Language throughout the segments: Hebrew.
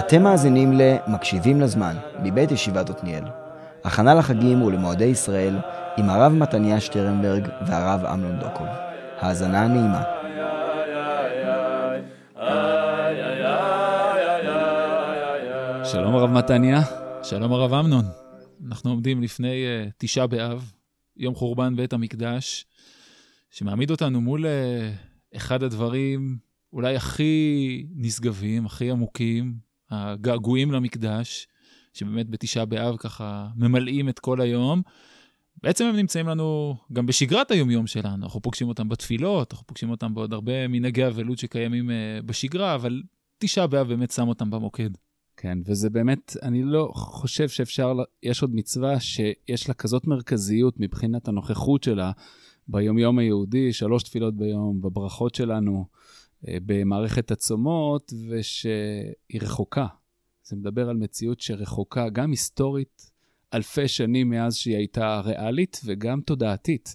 אתם מאזינים ל"מקשיבים לזמן" מבית ישיבת עתניאל. הכנה לחגים ולמועדי ישראל עם הרב מתניה שטרנברג והרב אמנון דוקוב. האזנה נעימה. שלום הרב מתניה. שלום הרב אמנון. אנחנו עומדים לפני uh, תשעה באב, יום חורבן בית המקדש, שמעמיד אותנו מול uh, אחד הדברים אולי הכי נשגבים, הכי עמוקים, הגעגועים למקדש, שבאמת בתשעה באב ככה ממלאים את כל היום. בעצם הם נמצאים לנו גם בשגרת היומיום שלנו, אנחנו פוגשים אותם בתפילות, אנחנו פוגשים אותם בעוד הרבה מנהגי אבלות שקיימים uh, בשגרה, אבל תשעה באב באמת שם אותם במוקד. כן, וזה באמת, אני לא חושב שאפשר, יש עוד מצווה שיש לה כזאת מרכזיות מבחינת הנוכחות שלה ביומיום היהודי, שלוש תפילות ביום, בברכות שלנו, אה, במערכת הצומות, ושהיא רחוקה. זה מדבר על מציאות שרחוקה, גם היסטורית, אלפי שנים מאז שהיא הייתה ריאלית, וגם תודעתית.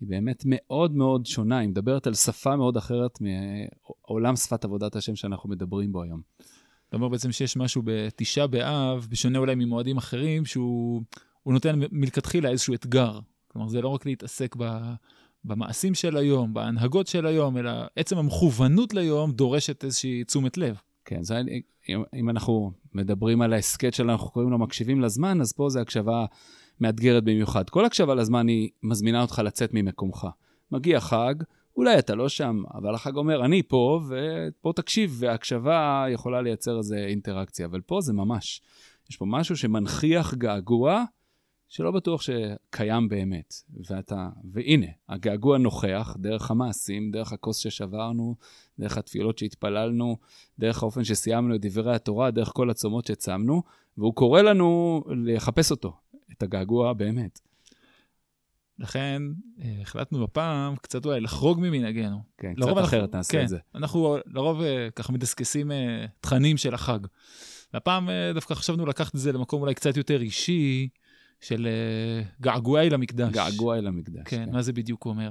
היא באמת מאוד מאוד שונה, היא מדברת על שפה מאוד אחרת מעולם שפת עבודת השם שאנחנו מדברים בו היום. אתה אומר בעצם שיש משהו בתשעה באב, בשונה אולי ממועדים אחרים, שהוא נותן מלכתחילה איזשהו אתגר. כלומר, זה לא רק להתעסק ב, במעשים של היום, בהנהגות של היום, אלא עצם המכוונות ליום דורשת איזושהי תשומת לב. כן, זה, אם, אם אנחנו מדברים על ההסכת שלנו, אנחנו קוראים לו מקשיבים לזמן, אז פה זו הקשבה מאתגרת במיוחד. כל הקשבה לזמן היא מזמינה אותך לצאת ממקומך. מגיע חג, אולי אתה לא שם, אבל החג אומר, אני פה, ופה תקשיב, והקשבה יכולה לייצר איזו אינטראקציה, אבל פה זה ממש. יש פה משהו שמנכיח געגוע, שלא בטוח שקיים באמת. ואתה, והנה, הגעגוע נוכח דרך המעשים, דרך הכוס ששברנו, דרך התפילות שהתפללנו, דרך האופן שסיימנו את דברי התורה, דרך כל הצומות שצמנו, והוא קורא לנו לחפש אותו, את הגעגוע באמת. לכן אה, החלטנו הפעם קצת אולי לחרוג ממנהגנו. כן, קצת אנחנו, אחרת נעשה כן, את זה. אנחנו לרוב אה, ככה מדסקסים אה, תכנים של החג. והפעם דווקא חשבנו לקחת את זה למקום אולי קצת יותר אישי, של געגועי למקדש. געגועי למקדש. כן, כן, מה זה בדיוק אומר.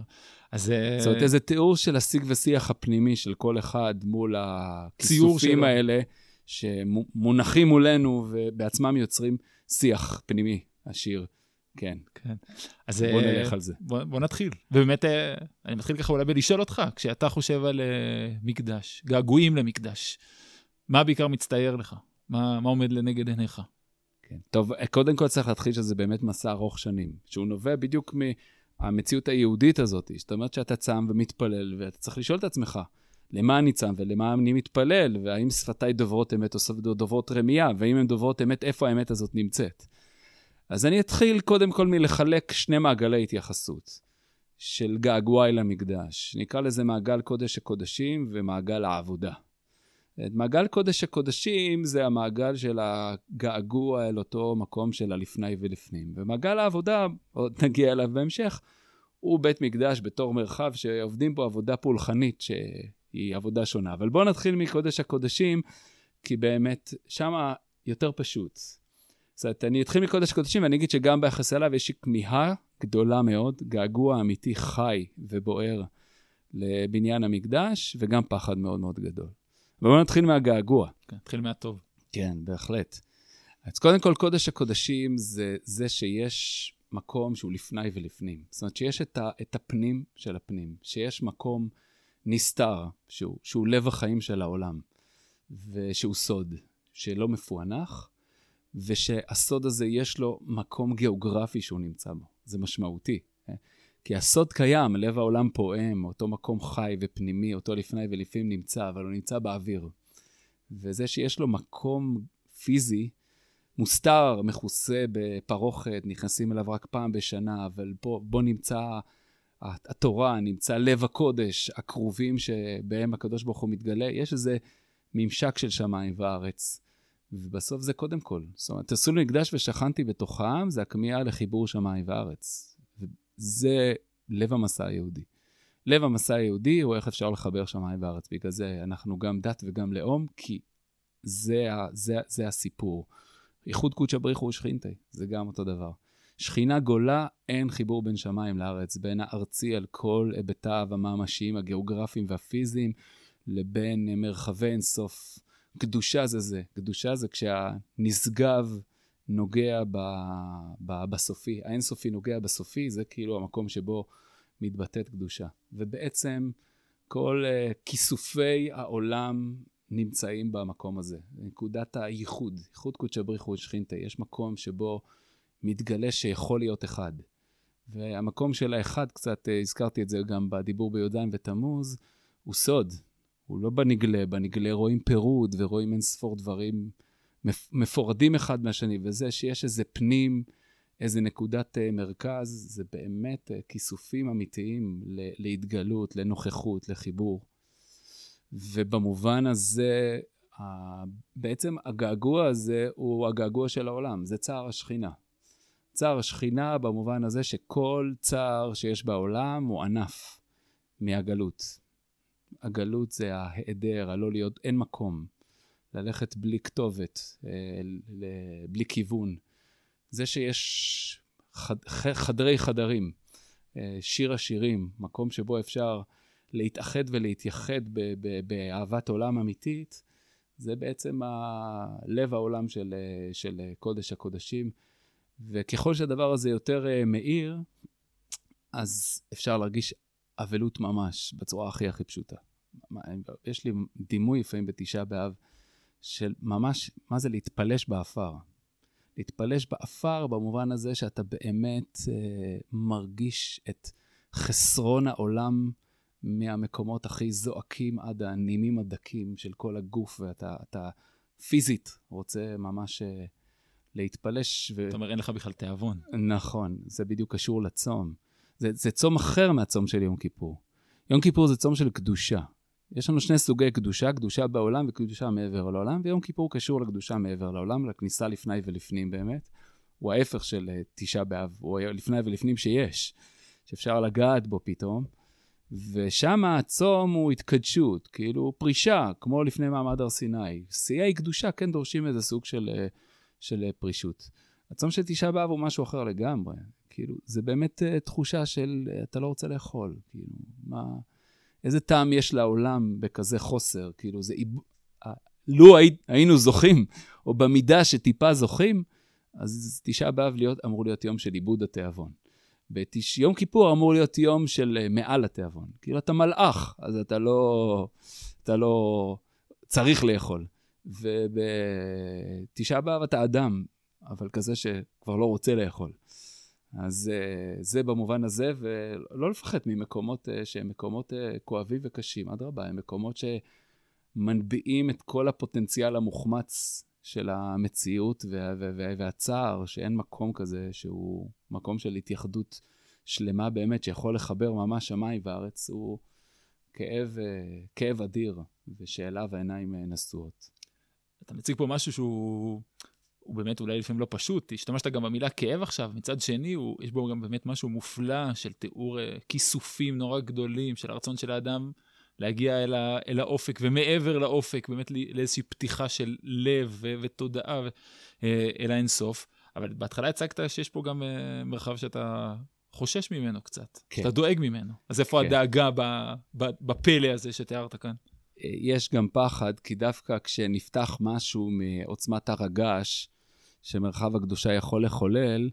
אז... זאת אומרת, איזה תיאור של השיג ושיח הפנימי של כל אחד מול הכיסופים האלה, שמונחים מולנו ובעצמם יוצרים שיח פנימי עשיר. כן. כן. אז בוא נלך על זה. בוא, בוא נתחיל. ובאמת, אני מתחיל ככה אולי בלשאול אותך, כשאתה חושב על מקדש, געגועים למקדש, מה בעיקר מצטייר לך? מה, מה עומד לנגד עיניך? כן. טוב, קודם כל צריך להתחיל שזה באמת מסע ארוך שנים, שהוא נובע בדיוק מהמציאות היהודית הזאת, זאת אומרת שאתה צם ומתפלל, ואתה צריך לשאול את עצמך, למה אני צם ולמה אני מתפלל, והאם שפתיי דוברות אמת או דוברות רמייה, ואם הן דוברות אמת, איפה האמת הזאת נמצאת. אז אני אתחיל קודם כל מלחלק שני מעגלי התייחסות של געגועי למקדש. נקרא לזה מעגל קודש הקודשים ומעגל העבודה. מעגל קודש הקודשים זה המעגל של הגעגוע אל אותו מקום של הלפני ולפנים. ומעגל העבודה, עוד נגיע אליו בהמשך, הוא בית מקדש בתור מרחב שעובדים בו עבודה פולחנית שהיא עבודה שונה. אבל בואו נתחיל מקודש הקודשים, כי באמת שמה יותר פשוט. זאת אומרת, אני אתחיל מקודש הקודשים ואני אגיד שגם ביחס אליו יש לי כמיהה גדולה מאוד, געגוע אמיתי חי ובוער לבניין המקדש, וגם פחד מאוד מאוד גדול. ובואו נתחיל מהגעגוע. כן, נתחיל מהטוב. כן, בהחלט. אז קודם כל, קודש הקודשים זה זה שיש מקום שהוא לפני ולפנים. זאת אומרת, שיש את, ה, את הפנים של הפנים, שיש מקום נסתר, שהוא, שהוא לב החיים של העולם, ושהוא סוד, שלא מפוענח, ושהסוד הזה יש לו מקום גיאוגרפי שהוא נמצא בו. זה משמעותי. כי הסוד קיים, לב העולם פועם, אותו מקום חי ופנימי, אותו לפני ולפעמים נמצא, אבל הוא נמצא באוויר. וזה שיש לו מקום פיזי, מוסתר, מכוסה בפרוכת, נכנסים אליו רק פעם בשנה, אבל פה, בו נמצא התורה, נמצא לב הקודש, הקרובים שבהם הקדוש ברוך הוא מתגלה, יש איזה ממשק של שמיים וארץ. ובסוף זה קודם כל. זאת אומרת, תעשו לי מקדש ושכנתי בתוכם, זה הכמיהה לחיבור שמיים וארץ. וזה לב המסע היהודי. לב המסע היהודי הוא איך אפשר לחבר שמיים וארץ. בגלל זה אנחנו גם דת וגם לאום, כי זה, זה, זה הסיפור. איחוד קודשא בריך הוא שכינתי, זה גם אותו דבר. שכינה גולה, אין חיבור בין שמיים לארץ, בין הארצי על כל היבטיו הממשיים, הגיאוגרפיים והפיזיים, לבין מרחבי אינסוף קדושה זה זה. קדושה זה כשהנשגב נוגע ב, ב, בסופי, האינסופי נוגע בסופי, זה כאילו המקום שבו מתבטאת קדושה. ובעצם כל uh, כיסופי העולם נמצאים במקום הזה. נקודת הייחוד, ייחוד קודשא בריך ושכינתה. יש מקום שבו מתגלה שיכול להיות אחד. והמקום של האחד, קצת uh, הזכרתי את זה גם בדיבור בי"ז ותמוז, הוא סוד. הוא לא בנגלה, בנגלה רואים פירוד ורואים אין ספור דברים מפורדים אחד מהשני, וזה שיש איזה פנים, איזה נקודת uh, מרכז, זה באמת uh, כיסופים אמיתיים להתגלות, לנוכחות, לחיבור. ובמובן הזה, בעצם הגעגוע הזה הוא הגעגוע של העולם, זה צער השכינה. צער השכינה במובן הזה שכל צער שיש בעולם הוא ענף מהגלות. הגלות זה ההיעדר, הלא להיות, אין מקום. ללכת בלי כתובת, אה, בלי כיוון. זה שיש חד, חדרי חדרים, אה, שיר השירים, מקום שבו אפשר להתאחד ולהתייחד באהבת עולם אמיתית, זה בעצם לב העולם של, אה, של קודש הקודשים. וככל שהדבר הזה יותר מאיר, אז אפשר להרגיש אבלות ממש, בצורה הכי הכי פשוטה. יש לי דימוי לפעמים בתשעה באב, של ממש, מה זה להתפלש באפר? להתפלש באפר במובן הזה שאתה באמת אה, מרגיש את חסרון העולם מהמקומות הכי זועקים עד הנימים הדקים של כל הגוף, ואתה פיזית רוצה ממש אה, להתפלש. ו... אתה אומר, אין לך בכלל תיאבון. נכון, זה בדיוק קשור לצום. זה, זה צום אחר מהצום של יום כיפור. יום כיפור זה צום של קדושה. יש לנו שני סוגי קדושה, קדושה בעולם וקדושה מעבר לעולם, ויום כיפור קשור לקדושה מעבר לעולם, לכניסה לפני ולפנים באמת. הוא ההפך של אה, תשעה באב, הוא לפני ולפנים שיש, שאפשר לגעת בו פתאום. ושם הצום הוא התקדשות, כאילו פרישה, כמו לפני מעמד הר סיני. שיאי קדושה כן דורשים איזה סוג של, אה, של אה, פרישות. הצום של תשעה באב הוא משהו אחר לגמרי. כאילו, זה באמת תחושה של אתה לא רוצה לאכול, כאילו, מה... איזה טעם יש לעולם בכזה חוסר? כאילו, זה... לו היינו זוכים, או במידה שטיפה זוכים, אז תשעה באב להיות, אמור להיות יום של עיבוד התיאבון. בתש... יום כיפור אמור להיות יום של אה, מעל התיאבון. כאילו, אתה מלאך, אז אתה לא, אתה לא צריך לאכול. ובתשעה באב אתה אדם, אבל כזה שכבר לא רוצה לאכול. אז uh, זה במובן הזה, ולא לפחד ממקומות uh, שהם מקומות uh, כואבים וקשים, אדרבה, הם מקומות שמנביאים את כל הפוטנציאל המוחמץ של המציאות וה, וה, והצער, שאין מקום כזה שהוא מקום של התייחדות שלמה באמת, שיכול לחבר ממש שמיים וארץ, הוא כאב, כאב אדיר, ושאליו העיניים נשואות. אתה מציג פה משהו שהוא... הוא באמת אולי לפעמים לא פשוט, השתמשת גם במילה כאב עכשיו, מצד שני, הוא, יש בו גם באמת משהו מופלא של תיאור uh, כיסופים נורא גדולים של הרצון של האדם להגיע אל, ה, אל האופק, ומעבר לאופק, באמת לאיזושהי פתיחה של לב ו- ותודעה ו- uh, אל האינסוף. אבל בהתחלה הצגת שיש פה גם uh, מרחב שאתה חושש ממנו קצת, כן. שאתה דואג ממנו. אז איפה כן. הדאגה בפלא הזה שתיארת כאן? יש גם פחד, כי דווקא כשנפתח משהו מעוצמת הר הגעש, שמרחב הקדושה יכול לחולל,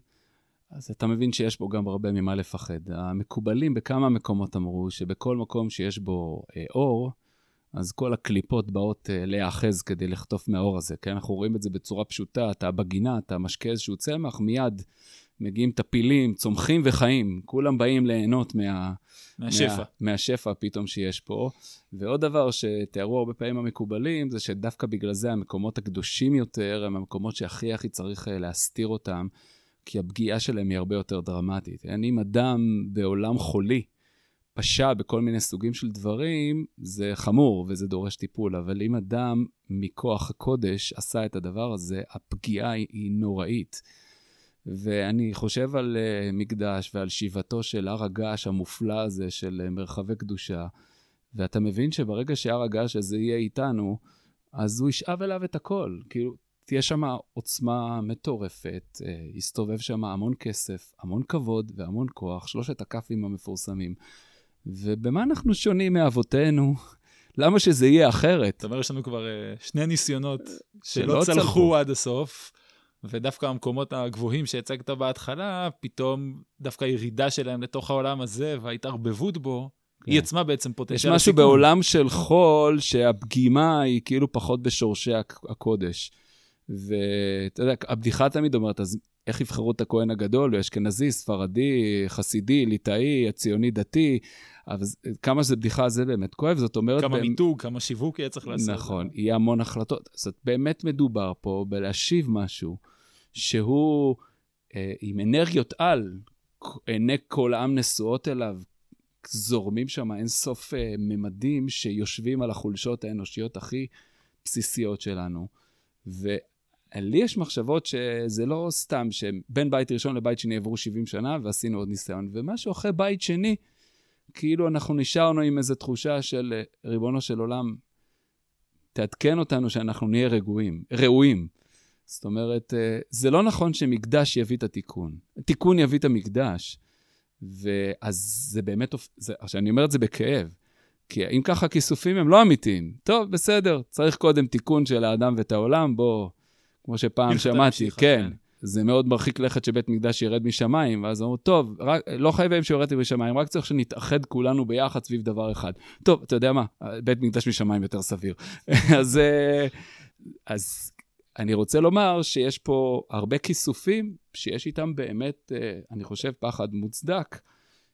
אז אתה מבין שיש בו גם הרבה ממה לפחד. המקובלים בכמה מקומות אמרו שבכל מקום שיש בו אה, אור, אז כל הקליפות באות אה, להיאחז כדי לחטוף מהאור הזה, כן? אנחנו רואים את זה בצורה פשוטה, אתה בגינה, אתה משקה איזשהו צמח, מיד מגיעים טפילים, צומחים וחיים, כולם באים ליהנות מה... מהשפע. מה, מהשפע פתאום שיש פה. ועוד דבר שתיארו הרבה פעמים המקובלים, זה שדווקא בגלל זה המקומות הקדושים יותר, הם המקומות שהכי הכי צריך אה, להסתיר אותם, כי הפגיעה שלהם היא הרבה יותר דרמטית. כן? אם אדם בעולם חולי, פשע בכל מיני סוגים של דברים, זה חמור וזה דורש טיפול, אבל אם אדם מכוח הקודש עשה את הדבר הזה, הפגיעה היא נוראית. ואני חושב על uh, מקדש ועל שיבתו של הר הגעש המופלא הזה של uh, מרחבי קדושה, ואתה מבין שברגע שהר הגעש הזה יהיה איתנו, אז הוא ישאב אליו את הכל. כאילו, תהיה שם עוצמה מטורפת, uh, יסתובב שם המון כסף, המון כבוד והמון כוח, שלושת הכ"פים המפורסמים. ובמה אנחנו שונים מאבותינו? למה שזה יהיה אחרת? זאת אומרת, יש לנו כבר שני ניסיונות שלא שלא צלחו. עד הסוף, ודווקא המקומות הגבוהים שהצגת בהתחלה, פתאום דווקא הירידה שלהם לתוך העולם הזה וההתערבבות בו, כן. היא עצמה בעצם יש פוטנציאל משהו הסיכון. בעולם של חול, שהפגימה היא כאילו פחות בשורשי הק- הקודש. ואתה יודע, הבדיחה תמיד אומרת, אז איך יבחרו את הכהן הגדול? הוא אשכנזי, ספרדי, חסידי, ליטאי, הציוני דתי. אבל כמה שזה בדיחה, זה באמת כואב. זאת אומרת... כמה באמת- מיתוג, כמה שיווק יהיה צריך לעשות. נכון, יהיה המון החלטות. זאת באמת מדובר פה בלהשיב משהו שהוא אה, עם אנרגיות על, עיני כל העם נשואות אליו, זורמים שם אין סוף אה, ממדים שיושבים על החולשות האנושיות הכי בסיסיות שלנו. ולי יש מחשבות שזה לא סתם שבין בית ראשון לבית שני עברו 70 שנה ועשינו עוד ניסיון, ומשהו אחרי בית שני, כאילו אנחנו נשארנו עם איזו תחושה של אה, ריבונו של עולם, תעדכן אותנו שאנחנו נהיה רגועים, ראויים. זאת אומרת, אה, זה לא נכון שמקדש יביא את התיקון. תיקון יביא את המקדש. ואז זה באמת, זה, עכשיו, אני אומר את זה בכאב, כי אם ככה כיסופים הם לא אמיתיים. טוב, בסדר, צריך קודם תיקון של האדם ואת העולם, בוא, כמו שפעם שמעתי, כן. כן. זה מאוד מרחיק לכת שבית מקדש ירד משמיים, ואז אמרו, טוב, רק, לא חייבים שיורדתי משמיים, רק צריך שנתאחד כולנו ביחד סביב דבר אחד. טוב, אתה יודע מה, בית מקדש משמיים יותר סביר. אז, אה, אז אני רוצה לומר שיש פה הרבה כיסופים שיש איתם באמת, אה, אני חושב, פחד מוצדק,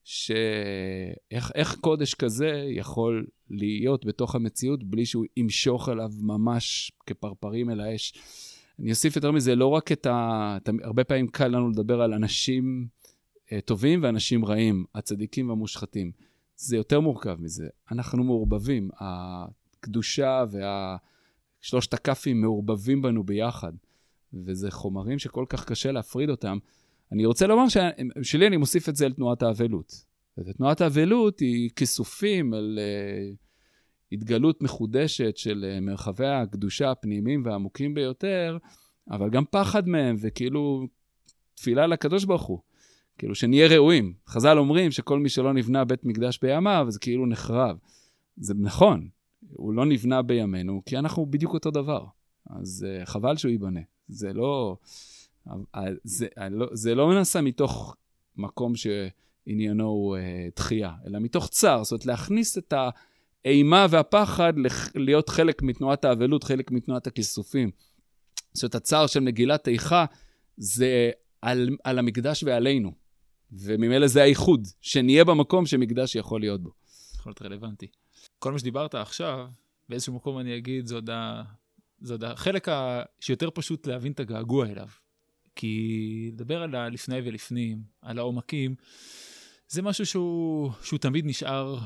שאיך איך קודש כזה יכול להיות בתוך המציאות בלי שהוא ימשוך אליו ממש כפרפרים אל האש. אני אוסיף יותר מזה, לא רק את ה... את ה- הרבה פעמים קל לנו לדבר על אנשים אה, טובים ואנשים רעים, הצדיקים והמושחתים. זה יותר מורכב מזה. אנחנו מעורבבים. הקדושה והשלושת הכ"פים מעורבבים בנו ביחד, וזה חומרים שכל כך קשה להפריד אותם. אני רוצה לומר ששלי אני מוסיף את זה אל תנועת האבלות. ותנועת האבלות היא כיסופים על uh, התגלות מחודשת של uh, מרחבי הקדושה הפנימיים והעמוקים ביותר, אבל גם פחד מהם, וכאילו תפילה לקדוש ברוך הוא. כאילו שנהיה ראויים. חז"ל אומרים שכל מי שלא נבנה בית מקדש בימיו, אז כאילו נחרב. זה נכון, הוא לא נבנה בימינו, כי אנחנו בדיוק אותו דבר. אז uh, חבל שהוא ייבנה. זה לא... זה, לא, זה לא נעשה מתוך מקום שעניינו הוא uh, דחייה, אלא מתוך צער. זאת אומרת, להכניס את האימה והפחד להיות חלק מתנועת האבלות, חלק מתנועת הכיסופים. זאת אומרת, הצער של מגילת איכה זה על, על המקדש ועלינו. וממילא זה הייחוד, שנהיה במקום שמקדש יכול להיות בו. יכול להיות רלוונטי. כל מה שדיברת עכשיו, באיזשהו מקום אני אגיד, זה עוד, ה... זה עוד החלק ה... שיותר פשוט להבין את הגעגוע אליו. כי לדבר על הלפני ולפנים, על העומקים, זה משהו שהוא, שהוא תמיד נשאר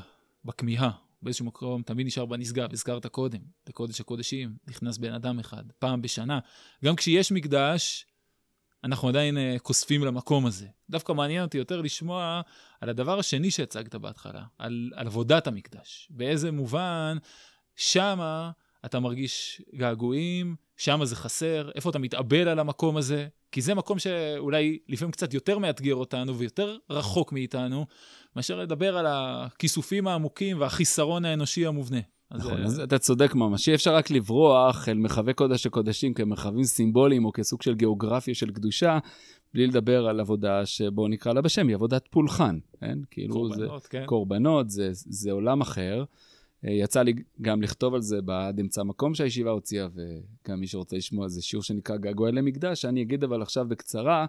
בכמיהה. באיזשהו מקום תמיד נשאר בנשגב, הזכרת קודם, לקודש הקודשים, נכנס בן אדם אחד, פעם בשנה. גם כשיש מקדש, אנחנו עדיין uh, כוספים למקום הזה. דווקא מעניין אותי יותר לשמוע על הדבר השני שהצגת בהתחלה, על, על עבודת המקדש. באיזה מובן שמה אתה מרגיש געגועים, שמה זה חסר, איפה אתה מתאבל על המקום הזה, כי זה מקום שאולי לפעמים קצת יותר מאתגר אותנו ויותר רחוק מאיתנו, מאשר לדבר על הכיסופים העמוקים והחיסרון האנושי המובנה. נכון, אז אתה צודק ממש. אי אפשר רק לברוח אל מרחבי קודש הקודשים כמרחבים סימבוליים או כסוג של גיאוגרפיה של קדושה, בלי לדבר על עבודה שבואו נקרא לה בשם, היא עבודת פולחן, כן? כאילו קורבנות, זה, כן. קורבנות, זה, זה עולם אחר. יצא לי גם לכתוב על זה בעד אמצע מקום שהישיבה הוציאה, וגם מי שרוצה לשמוע, זה שיעור שנקרא געגועי למקדש. אני אגיד אבל עכשיו בקצרה,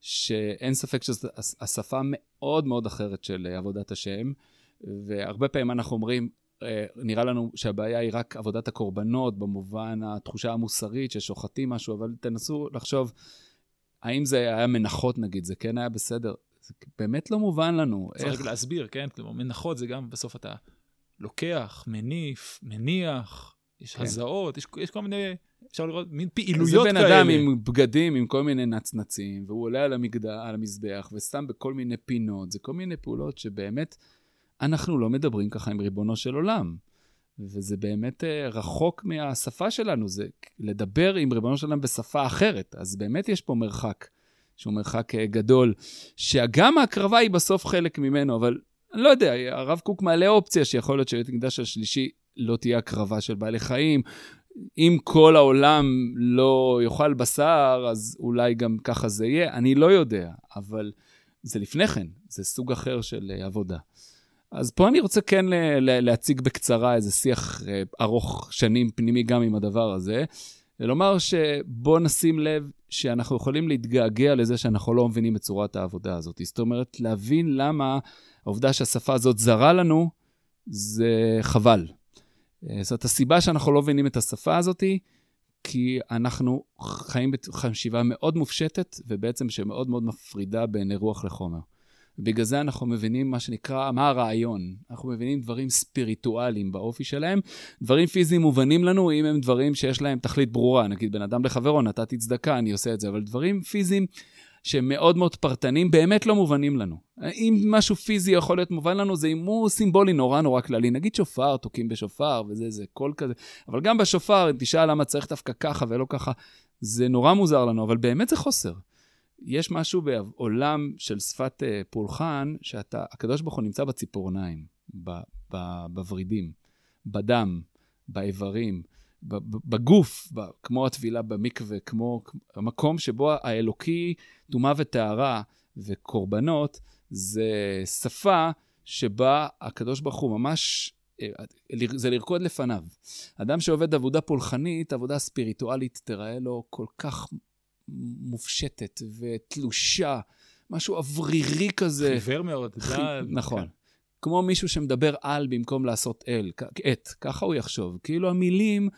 שאין ספק שזו השפה מאוד מאוד אחרת של עבודת השם, והרבה פעמים אנחנו אומרים, נראה לנו שהבעיה היא רק עבודת הקורבנות, במובן התחושה המוסרית ששוחטים משהו, אבל תנסו לחשוב, האם זה היה מנחות נגיד, זה כן היה בסדר? זה באמת לא מובן לנו. צריך איך... להסביר, כן? כלומר, מנחות זה גם בסוף אתה לוקח, מניף, מניח, יש כן. הזעות, יש, יש כל מיני, אפשר לראות, מין פעילויות כאלה. זה בן אדם עם בגדים, עם כל מיני נצנצים, והוא עולה על, המגדע, על המזבח ושם בכל מיני פינות, זה כל מיני פעולות שבאמת... אנחנו לא מדברים ככה עם ריבונו של עולם. וזה באמת uh, רחוק מהשפה שלנו, זה לדבר עם ריבונו של עולם בשפה אחרת. אז באמת יש פה מרחק, שהוא מרחק uh, גדול, שגם ההקרבה היא בסוף חלק ממנו, אבל אני לא יודע, הרב קוק מעלה אופציה שיכול להיות שבית מקדש השלישי לא תהיה הקרבה של בעלי חיים. אם כל העולם לא יאכל בשר, אז אולי גם ככה זה יהיה, אני לא יודע, אבל זה לפני כן, זה סוג אחר של אה, עבודה. אז פה אני רוצה כן להציג בקצרה איזה שיח אה, ארוך שנים פנימי גם עם הדבר הזה, ולומר שבוא נשים לב שאנחנו יכולים להתגעגע לזה שאנחנו לא מבינים את צורת העבודה הזאת. זאת אומרת, להבין למה העובדה שהשפה הזאת זרה לנו, זה חבל. אה, זאת הסיבה שאנחנו לא מבינים את השפה הזאת, כי אנחנו חיים בחשיבה מאוד מופשטת, ובעצם שמאוד מאוד מפרידה בין רוח לחומר. בגלל זה אנחנו מבינים מה שנקרא, מה הרעיון. אנחנו מבינים דברים ספיריטואליים באופי שלהם. דברים פיזיים מובנים לנו אם הם דברים שיש להם תכלית ברורה. נגיד, בן אדם לחברו, נתתי צדקה, אני עושה את זה, אבל דברים פיזיים שהם מאוד מאוד פרטניים, באמת לא מובנים לנו. אם משהו פיזי יכול להיות מובן לנו, זה אם הוא סימבולי נורא נורא כללי. נגיד שופר, תוקעים בשופר וזה, זה קול כזה. אבל גם בשופר, אם תשאל למה צריך דווקא ככה ולא ככה, זה נורא מוזר לנו, אבל באמת זה חוסר. יש משהו בעולם של שפת uh, פולחן, שאתה, הקדוש ברוך הוא נמצא בציפורניים, בוורידים, בדם, באיברים, בגוף, כמו הטבילה במקווה, כמו המקום שבו האלוקי, טומאה וטהרה וקורבנות, זה שפה שבה הקדוש ברוך הוא ממש, אה, זה לרקוד לפניו. אדם שעובד עבודה פולחנית, עבודה ספיריטואלית, תראה לו כל כך מופשטת ותלושה, משהו אוורירי כזה. חיוור מאוד. נכון. כמו מישהו שמדבר על במקום לעשות אל, את, ככה הוא יחשוב. כאילו המילים,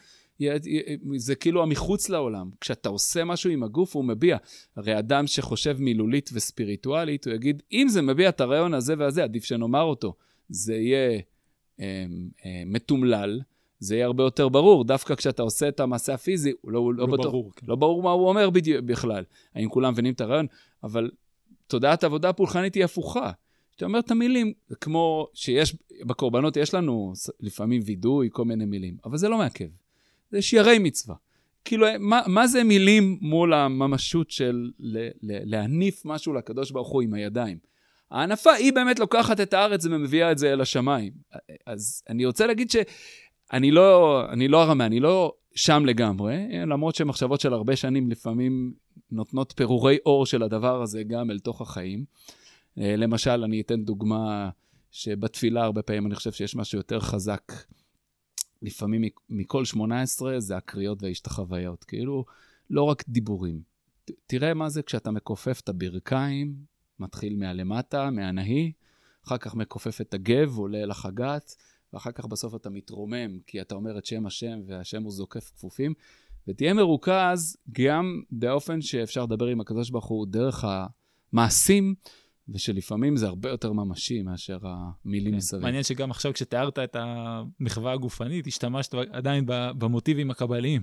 זה כאילו המחוץ לעולם. כשאתה עושה משהו עם הגוף, הוא מביע. הרי אדם שחושב מילולית וספיריטואלית, הוא יגיד, אם זה מביע את הרעיון הזה והזה, עדיף שנאמר אותו. זה יהיה אה, אה, מתומלל, זה יהיה הרבה יותר ברור. דווקא כשאתה עושה את המעשה הפיזי, הוא לא, לא, לא בטוח, ברור, כן. לא ברור מה הוא אומר בדיוק, בכלל. האם כולם מבינים את הרעיון? אבל תודעת עבודה פולחנית היא הפוכה. כשאתה אומר את המילים, כמו שיש, בקורבנות יש לנו לפעמים וידוי, כל מיני מילים, אבל זה לא מעכב. זה שיערי מצווה. כאילו, מה, מה זה מילים מול הממשות של ל, ל, להניף משהו לקדוש ברוך הוא עם הידיים? ההנפה, היא באמת לוקחת את הארץ ומביאה את זה אל השמיים. אז אני רוצה להגיד ש... אני לא, אני לא הרמה, אני לא שם לגמרי, למרות שמחשבות של הרבה שנים לפעמים נותנות פירורי אור של הדבר הזה גם אל תוך החיים. אה, למשל, אני אתן דוגמה שבתפילה הרבה פעמים אני חושב שיש משהו יותר חזק. לפעמים מכל 18 זה הקריאות וההשתחוויות, כאילו, לא רק דיבורים. תראה מה זה כשאתה מכופף את הברכיים, מתחיל מהלמטה, מהנהי, אחר כך מכופף את הגב, עולה אל החגת, ואחר כך בסוף אתה מתרומם, כי אתה אומר את שם השם, והשם הוא זוקף כפופים, ותהיה מרוכז גם באופן שאפשר לדבר עם הקדוש ברוך הוא דרך המעשים, ושלפעמים זה הרבה יותר ממשי מאשר המילים כן. מסביב. מעניין שגם עכשיו כשתיארת את המחווה הגופנית, השתמשת עדיין במוטיבים הקבליים.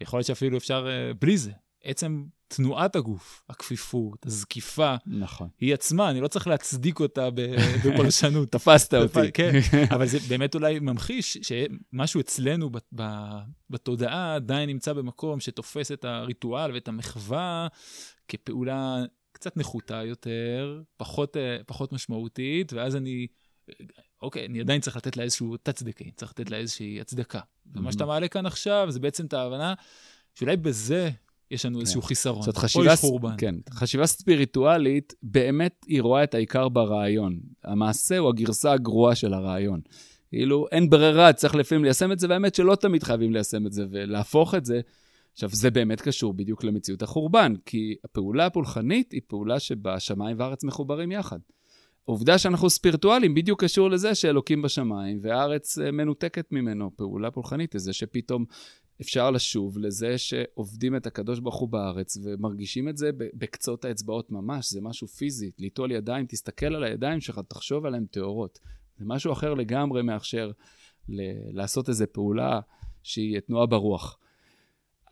יכול להיות שאפילו אפשר uh, בלי זה. עצם תנועת הגוף, הכפיפות, הזקיפה, נכון. היא עצמה, אני לא צריך להצדיק אותה בפרשנות. תפסת אותי. כן, אבל זה באמת אולי ממחיש שמשהו אצלנו בתודעה עדיין נמצא במקום שתופס את הריטואל ואת המחווה כפעולה קצת נחותה יותר, פחות, אה, פחות משמעותית, ואז אני, אוקיי, אני עדיין צריך לתת לה איזשהו תצדקה, צריך לתת לה איזושהי הצדקה. ומה שאתה מעלה כאן עכשיו זה בעצם את ההבנה שאולי בזה יש לנו כן. איזשהו חיסרון, זאת חשיבה, או יש חורבן. כן, חשיבה ספיריטואלית, באמת היא רואה את העיקר ברעיון. המעשה הוא הגרסה הגרועה של הרעיון. כאילו, אין ברירה, צריך לפעמים ליישם את זה, והאמת שלא תמיד חייבים ליישם את זה ולהפוך את זה. עכשיו, זה באמת קשור בדיוק למציאות החורבן, כי הפעולה הפולחנית היא פעולה שבה שמיים וארץ מחוברים יחד. העובדה שאנחנו ספירטואלים בדיוק קשור לזה שאלוקים בשמיים והארץ אה, מנותקת ממנו. פעולה פולחנית לזה שפתאום אפשר לשוב לזה שעובדים את הקדוש ברוך הוא בארץ ומרגישים את זה בקצות האצבעות ממש, זה משהו פיזי, ליטול ידיים, תסתכל על הידיים שלך, תחשוב עליהן טהורות. זה משהו אחר לגמרי מאשר ל- לעשות איזו פעולה שהיא תנועה ברוח.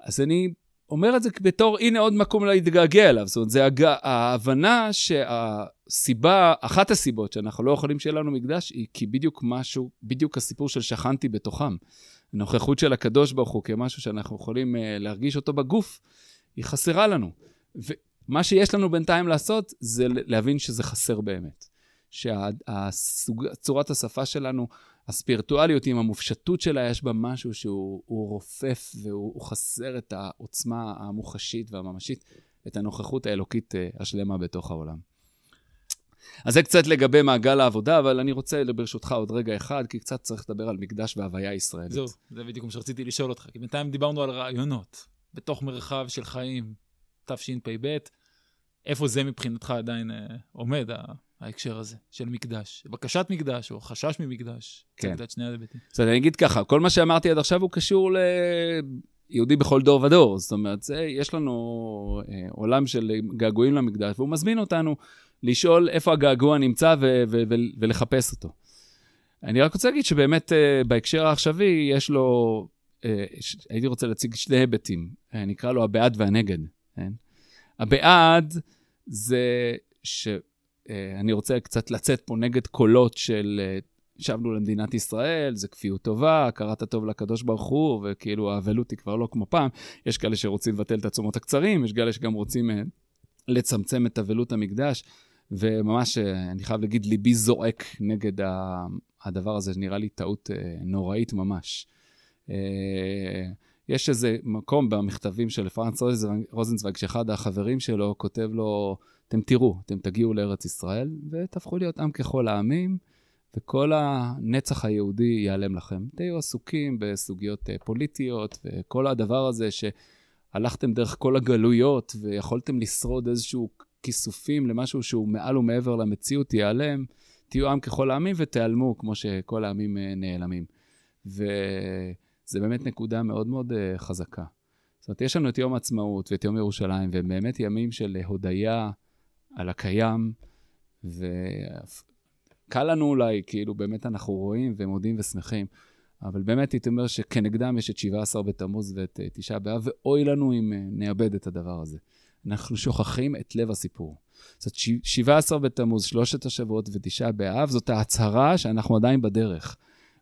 אז אני אומר את זה בתור, הנה עוד מקום להתגעגע אליו. זאת אומרת, זה הג... ההבנה שהסיבה, אחת הסיבות שאנחנו לא יכולים שיהיה לנו מקדש, היא כי בדיוק משהו, בדיוק הסיפור של שכנתי בתוכם. הנוכחות של הקדוש ברוך הוא כמשהו שאנחנו יכולים uh, להרגיש אותו בגוף, היא חסרה לנו. ומה שיש לנו בינתיים לעשות, זה להבין שזה חסר באמת. שצורת השפה שלנו הספיריטואליות עם המופשטות שלה, יש בה משהו שהוא רופף והוא חסר את העוצמה המוחשית והממשית, את הנוכחות האלוקית אה, השלמה בתוך העולם. אז זה קצת לגבי מעגל העבודה, אבל אני רוצה ברשותך עוד רגע אחד, כי קצת צריך לדבר על מקדש והוויה ישראלית. זהו, זה בדיוק מה שרציתי לשאול אותך, כי בינתיים דיברנו על רעיונות, בתוך מרחב של חיים, תשפ"ב, איפה זה מבחינתך עדיין אה, עומד, ההקשר הזה של מקדש? בקשת מקדש או חשש ממקדש? כן. את שני ההיבטים. אז אני אגיד ככה, כל מה שאמרתי עד עכשיו הוא קשור ליהודי בכל דור ודור. זאת אומרת, זה, יש לנו אה, עולם של געגועים למקדש, והוא מזמין אותנו לשאול איפה הגעגוע נמצא ו- ו- ו- ולחפש אותו. אני רק רוצה להגיד שבאמת uh, בהקשר העכשווי יש לו, uh, הייתי רוצה להציג שני היבטים, uh, נקרא לו הבעד והנגד. כן? הבעד זה שאני uh, רוצה קצת לצאת פה נגד קולות של uh, שבנו למדינת ישראל, זה כפיות טובה, הכרת הטוב לקדוש ברוך הוא, וכאילו האבלות היא כבר לא כמו פעם. יש כאלה שרוצים לבטל את הצומות הקצרים, יש כאלה שגם רוצים uh, לצמצם את אבלות המקדש. וממש, אה, אני חייב להגיד, ליבי זועק נגד הדבר הזה, נראה לי טעות אה, נוראית ממש. אה, יש איזה מקום במכתבים של פרנס רוזנצוויג, שאחד החברים שלו כותב לו, אתם תראו, אתם תגיעו לארץ ישראל ותהפכו להיות עם ככל העמים, וכל הנצח היהודי ייעלם לכם. תהיו עסוקים בסוגיות פוליטיות, וכל הדבר הזה שהלכתם דרך כל הגלויות ויכולתם לשרוד איזשהו כיסופים למשהו שהוא מעל ומעבר למציאות ייעלם, תהיו עם ככל העמים ותיעלמו כמו שכל העמים אה, נעלמים. וזה באמת נקודה מאוד מאוד אה, חזקה. זאת אומרת, יש לנו את יום העצמאות ואת יום ירושלים, והם באמת ימים של הודיה על הקיים, וקל לנו אולי, כאילו, באמת אנחנו רואים ומודים ושמחים. אבל באמת הייתי אומר שכנגדם יש את 17 בתמוז ואת אה, תשעה באב, ואוי לנו אם נאבד את הדבר הזה. אנחנו שוכחים את לב הסיפור. זאת 17 בתמוז, שלושת השבועות ותשעה באב, זאת ההצהרה שאנחנו עדיין בדרך.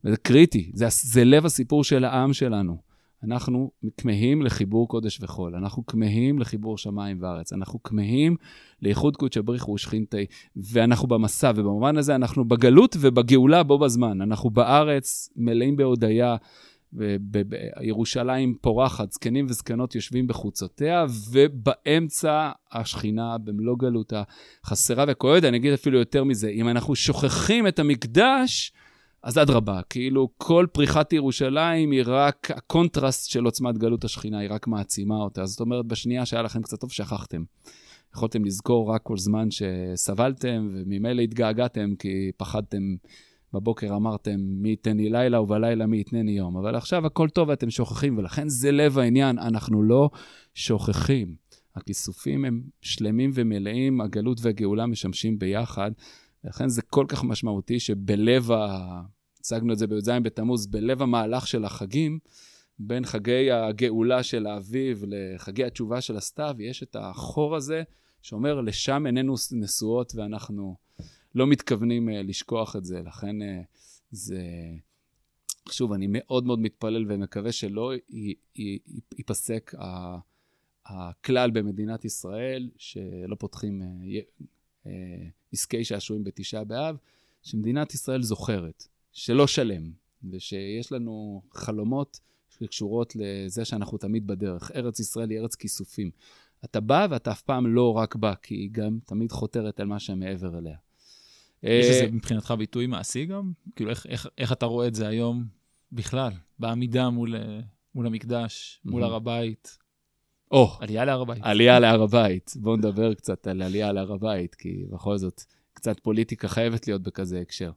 וזה קריטי, זה, זה לב הסיפור של העם שלנו. אנחנו כמהים לחיבור קודש וחול, אנחנו כמהים לחיבור שמיים וארץ, אנחנו כמהים לאיחוד קודשא בריחו ושכינתי, ואנחנו במסע, ובמובן הזה אנחנו בגלות ובגאולה בו בזמן. אנחנו בארץ מלאים בהודיה, בירושלים פורחת, זקנים וזקנות יושבים בחוצותיה, ובאמצע השכינה במלוא גלותה חסרה וכואבת. אני אגיד אפילו יותר מזה, אם אנחנו שוכחים את המקדש, אז אדרבה, כאילו כל פריחת ירושלים היא רק, הקונטרסט של עוצמת גלות השכינה, היא רק מעצימה אותה. זאת אומרת, בשנייה שהיה לכם קצת טוב, שכחתם. יכולתם לזכור רק כל זמן שסבלתם, וממילא התגעגעתם כי פחדתם בבוקר אמרתם, מי ייתן לי לילה, ובלילה מי יתנני יום. אבל עכשיו הכל טוב ואתם שוכחים, ולכן זה לב העניין, אנחנו לא שוכחים. הכיסופים הם שלמים ומלאים, הגלות והגאולה משמשים ביחד, ולכן זה כל כך משמעותי שבלב ה... הצגנו את זה בי"ז בתמוז, בלב המהלך של החגים, בין חגי הגאולה של האביב לחגי התשובה של הסתיו, יש את החור הזה שאומר, לשם עינינו נשואות ואנחנו לא מתכוונים uh, לשכוח את זה, לכן uh, זה... שוב, אני מאוד מאוד מתפלל ומקווה שלא ייפסק הכלל במדינת ישראל, שלא פותחים uh, עסקי שעשועים בתשעה באב, שמדינת ישראל זוכרת, שלא שלם, ושיש לנו חלומות שקשורות לזה שאנחנו תמיד בדרך. ארץ ישראל היא ארץ כיסופים. אתה בא ואתה אף פעם לא רק בא, כי היא גם תמיד חותרת על מה שמעבר אליה. יש לזה אה, מבחינתך ביטוי מעשי גם? כאילו, איך, איך, איך אתה רואה את זה היום בכלל, בעמידה מול, אה, מול המקדש, מול הר הבית? או, עלייה להר הבית. עלייה להר הבית. בואו נדבר קצת על עלייה להר הבית, כי בכל זאת, קצת פוליטיקה חייבת להיות בכזה הקשר.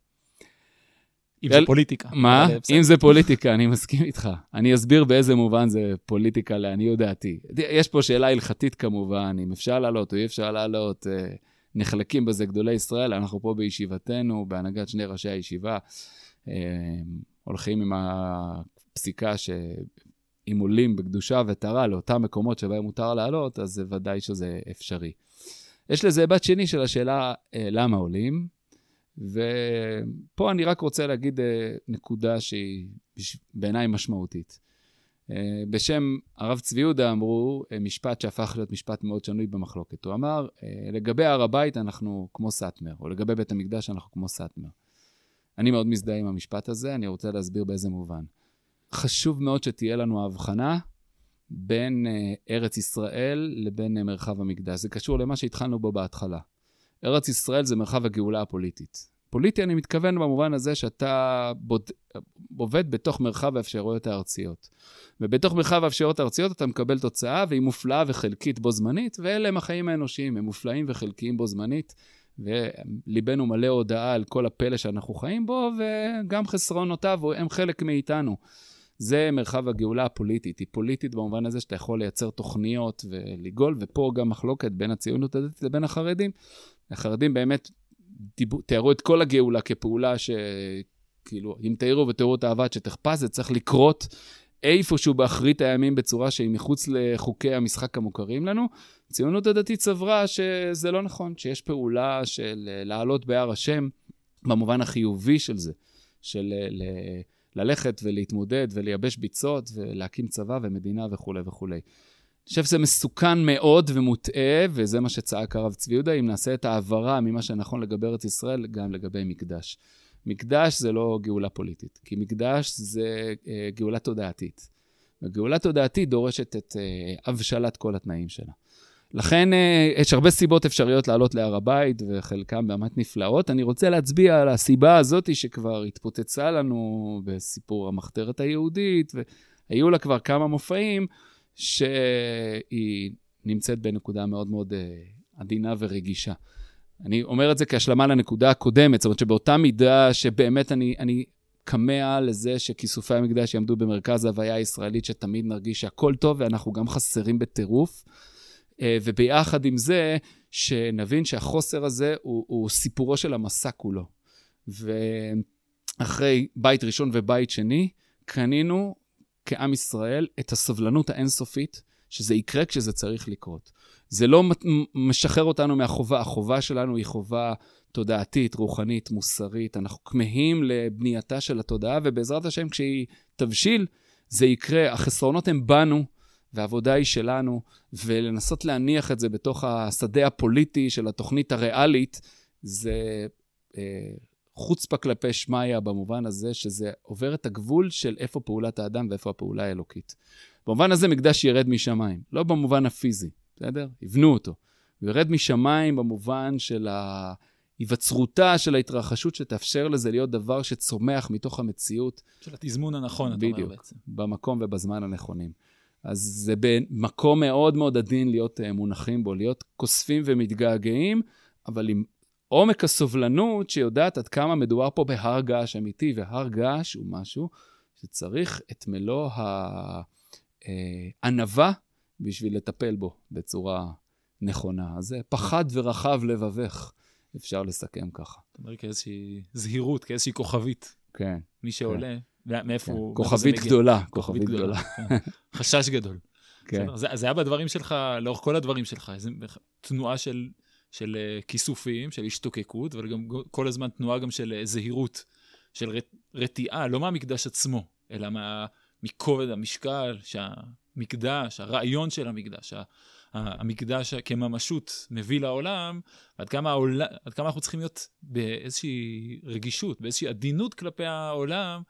אם זה פוליטיקה. מה? אם זה פוליטיקה, אני מסכים איתך. אני אסביר באיזה מובן זה פוליטיקה לעניות דעתי. יש פה שאלה הלכתית כמובן, אם אפשר לעלות או אי אפשר לעלות. אה, נחלקים בזה גדולי ישראל, אנחנו פה בישיבתנו, בהנהגת שני ראשי הישיבה, אה, הולכים עם הפסיקה שאם עולים בקדושה וטהרה לאותם מקומות שבהם מותר לעלות, אז זה ודאי שזה אפשרי. יש לזה היבט שני של השאלה אה, למה עולים, ופה אני רק רוצה להגיד אה, נקודה שהיא בעיניי משמעותית. אה, בשם הרב צבי יהודה אמרו משפט שהפך להיות משפט מאוד שנוי במחלוקת. הוא אמר, לגבי הר הבית אנחנו כמו סאטמר, או לגבי בית המקדש אנחנו כמו סאטמר. אני מאוד מזדהה עם המשפט הזה, אני רוצה להסביר באיזה מובן. חשוב מאוד שתהיה לנו הבחנה בין uh, ארץ ישראל לבין uh, מרחב המקדש. זה קשור למה שהתחלנו בו בהתחלה. ארץ ישראל זה מרחב הגאולה הפוליטית. פוליטי אני מתכוון במובן הזה שאתה בוד... עובד בתוך מרחב האפשרויות הארציות. ובתוך מרחב האפשרויות הארציות אתה מקבל תוצאה והיא מופלאה וחלקית בו זמנית, ואלה הם החיים האנושיים, הם מופלאים וחלקיים בו זמנית, וליבנו מלא הודעה על כל הפלא שאנחנו חיים בו, וגם חסרונותיו הם חלק מאיתנו. זה מרחב הגאולה הפוליטית. היא פוליטית במובן הזה שאתה יכול לייצר תוכניות ולגאול, ופה גם מחלוקת בין הציונות הדתית לבין החרדים. החרדים באמת תיארו את כל הגאולה כפעולה ש... כאילו, אם תאירו ותראו את האהבה שתחפש, זה צריך לקרות איפשהו באחרית הימים בצורה שהיא מחוץ לחוקי המשחק המוכרים לנו. הציונות הדתית סברה שזה לא נכון, שיש פעולה של לעלות בהר השם, במובן החיובי של זה, של ל... ללכת ולהתמודד ולייבש ביצות ולהקים צבא ומדינה וכולי וכולי. אני חושב שזה מסוכן מאוד ומוטעה, וזה מה שצעק הרב צבי יהודה, אם נעשה את ההעברה ממה שנכון לגבי ארץ ישראל, גם לגבי מקדש. מקדש זה לא גאולה פוליטית, כי מקדש זה אה, גאולה תודעתית. וגאולה תודעתית דורשת את אה, הבשלת כל התנאים שלה. לכן אה, יש הרבה סיבות אפשריות לעלות להר הבית, וחלקן באמת נפלאות. אני רוצה להצביע על הסיבה הזאת שכבר התפוצצה לנו בסיפור המחתרת היהודית, והיו לה כבר כמה מופעים, שהיא נמצאת בנקודה מאוד מאוד אה, עדינה ורגישה. אני אומר את זה כהשלמה לנקודה הקודמת, זאת אומרת שבאותה מידה שבאמת אני, אני כמה לזה שכיסופי המקדש יעמדו במרכז ההוויה הישראלית, שתמיד נרגיש שהכל טוב ואנחנו גם חסרים בטירוף. אה, וביחד עם זה, שנבין שהחוסר הזה הוא, הוא סיפורו של המסע כולו. ואחרי בית ראשון ובית שני, קנינו כעם ישראל את הסבלנות האינסופית, שזה יקרה כשזה צריך לקרות. זה לא משחרר אותנו מהחובה, החובה שלנו היא חובה תודעתית, רוחנית, מוסרית. אנחנו כמהים לבנייתה של התודעה, ובעזרת השם, כשהיא תבשיל, זה יקרה. החסרונות הם בנו, והעבודה היא שלנו, ולנסות להניח את זה בתוך השדה הפוליטי של התוכנית הריאלית, זה אה, חוצפה כלפי שמיא במובן הזה שזה עובר את הגבול של איפה פעולת האדם ואיפה הפעולה האלוקית. במובן הזה מקדש ירד משמיים, לא במובן הפיזי, בסדר? יבנו אותו. הוא ירד משמיים במובן של היווצרותה של ההתרחשות שתאפשר לזה להיות דבר שצומח מתוך המציאות. של התזמון הנכון, אתה אומר בעצם. בדיוק, במקום ובזמן הנכונים. אז זה במקום מאוד מאוד עדין להיות uh, מונחים בו, להיות כוספים ומתגעגעים, אבל עם עומק הסובלנות שיודעת עד כמה מדובר פה בהר געש אמיתי, והר געש הוא משהו שצריך את מלוא הענווה בשביל לטפל בו בצורה נכונה. אז זה פחד ורחב לבבך, אפשר לסכם ככה. אתה אומר כאיזושהי זהירות, כאיזושהי כוכבית. כן. מי שעולה, כן. מאיפה כן. הוא... כוכבית גדולה, כוכבית גדולה. כן. חשש גדול. כן. זה, זה היה בדברים שלך, לאורך כל הדברים שלך, איזו תנועה של של אה, כיסופים, של השתוקקות, אבל גם כל הזמן תנועה גם של אה, זהירות, של רתיעה, לא מהמקדש עצמו, אלא מה, מכובד המשקל שהמקדש, הרעיון של המקדש, המקדש כממשות מביא לעולם, עד כמה, העולם, עד כמה אנחנו צריכים להיות באיזושהי רגישות, באיזושהי עדינות כלפי העולם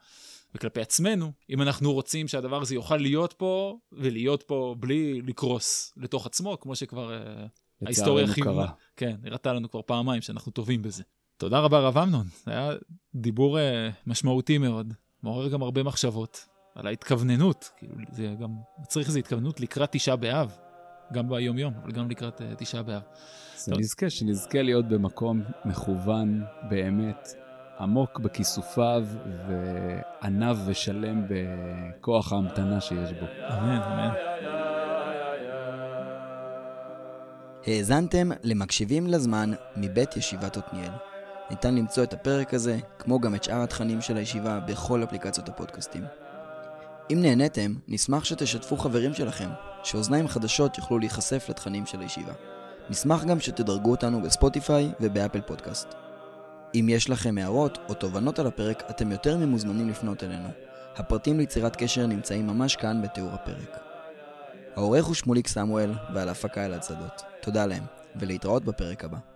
וכלפי עצמנו, אם אנחנו רוצים שהדבר הזה יוכל להיות פה, ולהיות פה בלי לקרוס לתוך עצמו, כמו שכבר אה, ההיסטוריה חייבה. כן, הראתה לנו כבר פעמיים שאנחנו טובים בזה. תודה רבה, רב אמנון. זה היה דיבור uh, משמעותי מאוד, מעורר גם הרבה מחשבות על ההתכווננות. כאילו, זה גם מצריך איזו התכווננות לקראת תשעה באב, גם ביום-יום, אבל גם לקראת uh, תשעה באב. שנזכה, שנזכה להיות במקום מכוון באמת, עמוק בכיסופיו ועניו ושלם בכוח ההמתנה שיש בו. אמן, אמן. האזנתם למקשיבים לזמן מבית ישיבת עתניאל. ניתן למצוא את הפרק הזה, כמו גם את שאר התכנים של הישיבה, בכל אפליקציות הפודקאסטים. אם נהניתם, נשמח שתשתפו חברים שלכם, שאוזניים חדשות יוכלו להיחשף לתכנים של הישיבה. נשמח גם שתדרגו אותנו בספוטיפיי ובאפל פודקאסט. אם יש לכם הערות או תובנות על הפרק, אתם יותר ממוזמנים לפנות אלינו. הפרטים ליצירת קשר נמצאים ממש כאן בתיאור הפרק. העורך הוא שמוליק סמואל, ועל ההפקה אלעד שדות. תודה להם, ולהתראות בפרק הבא.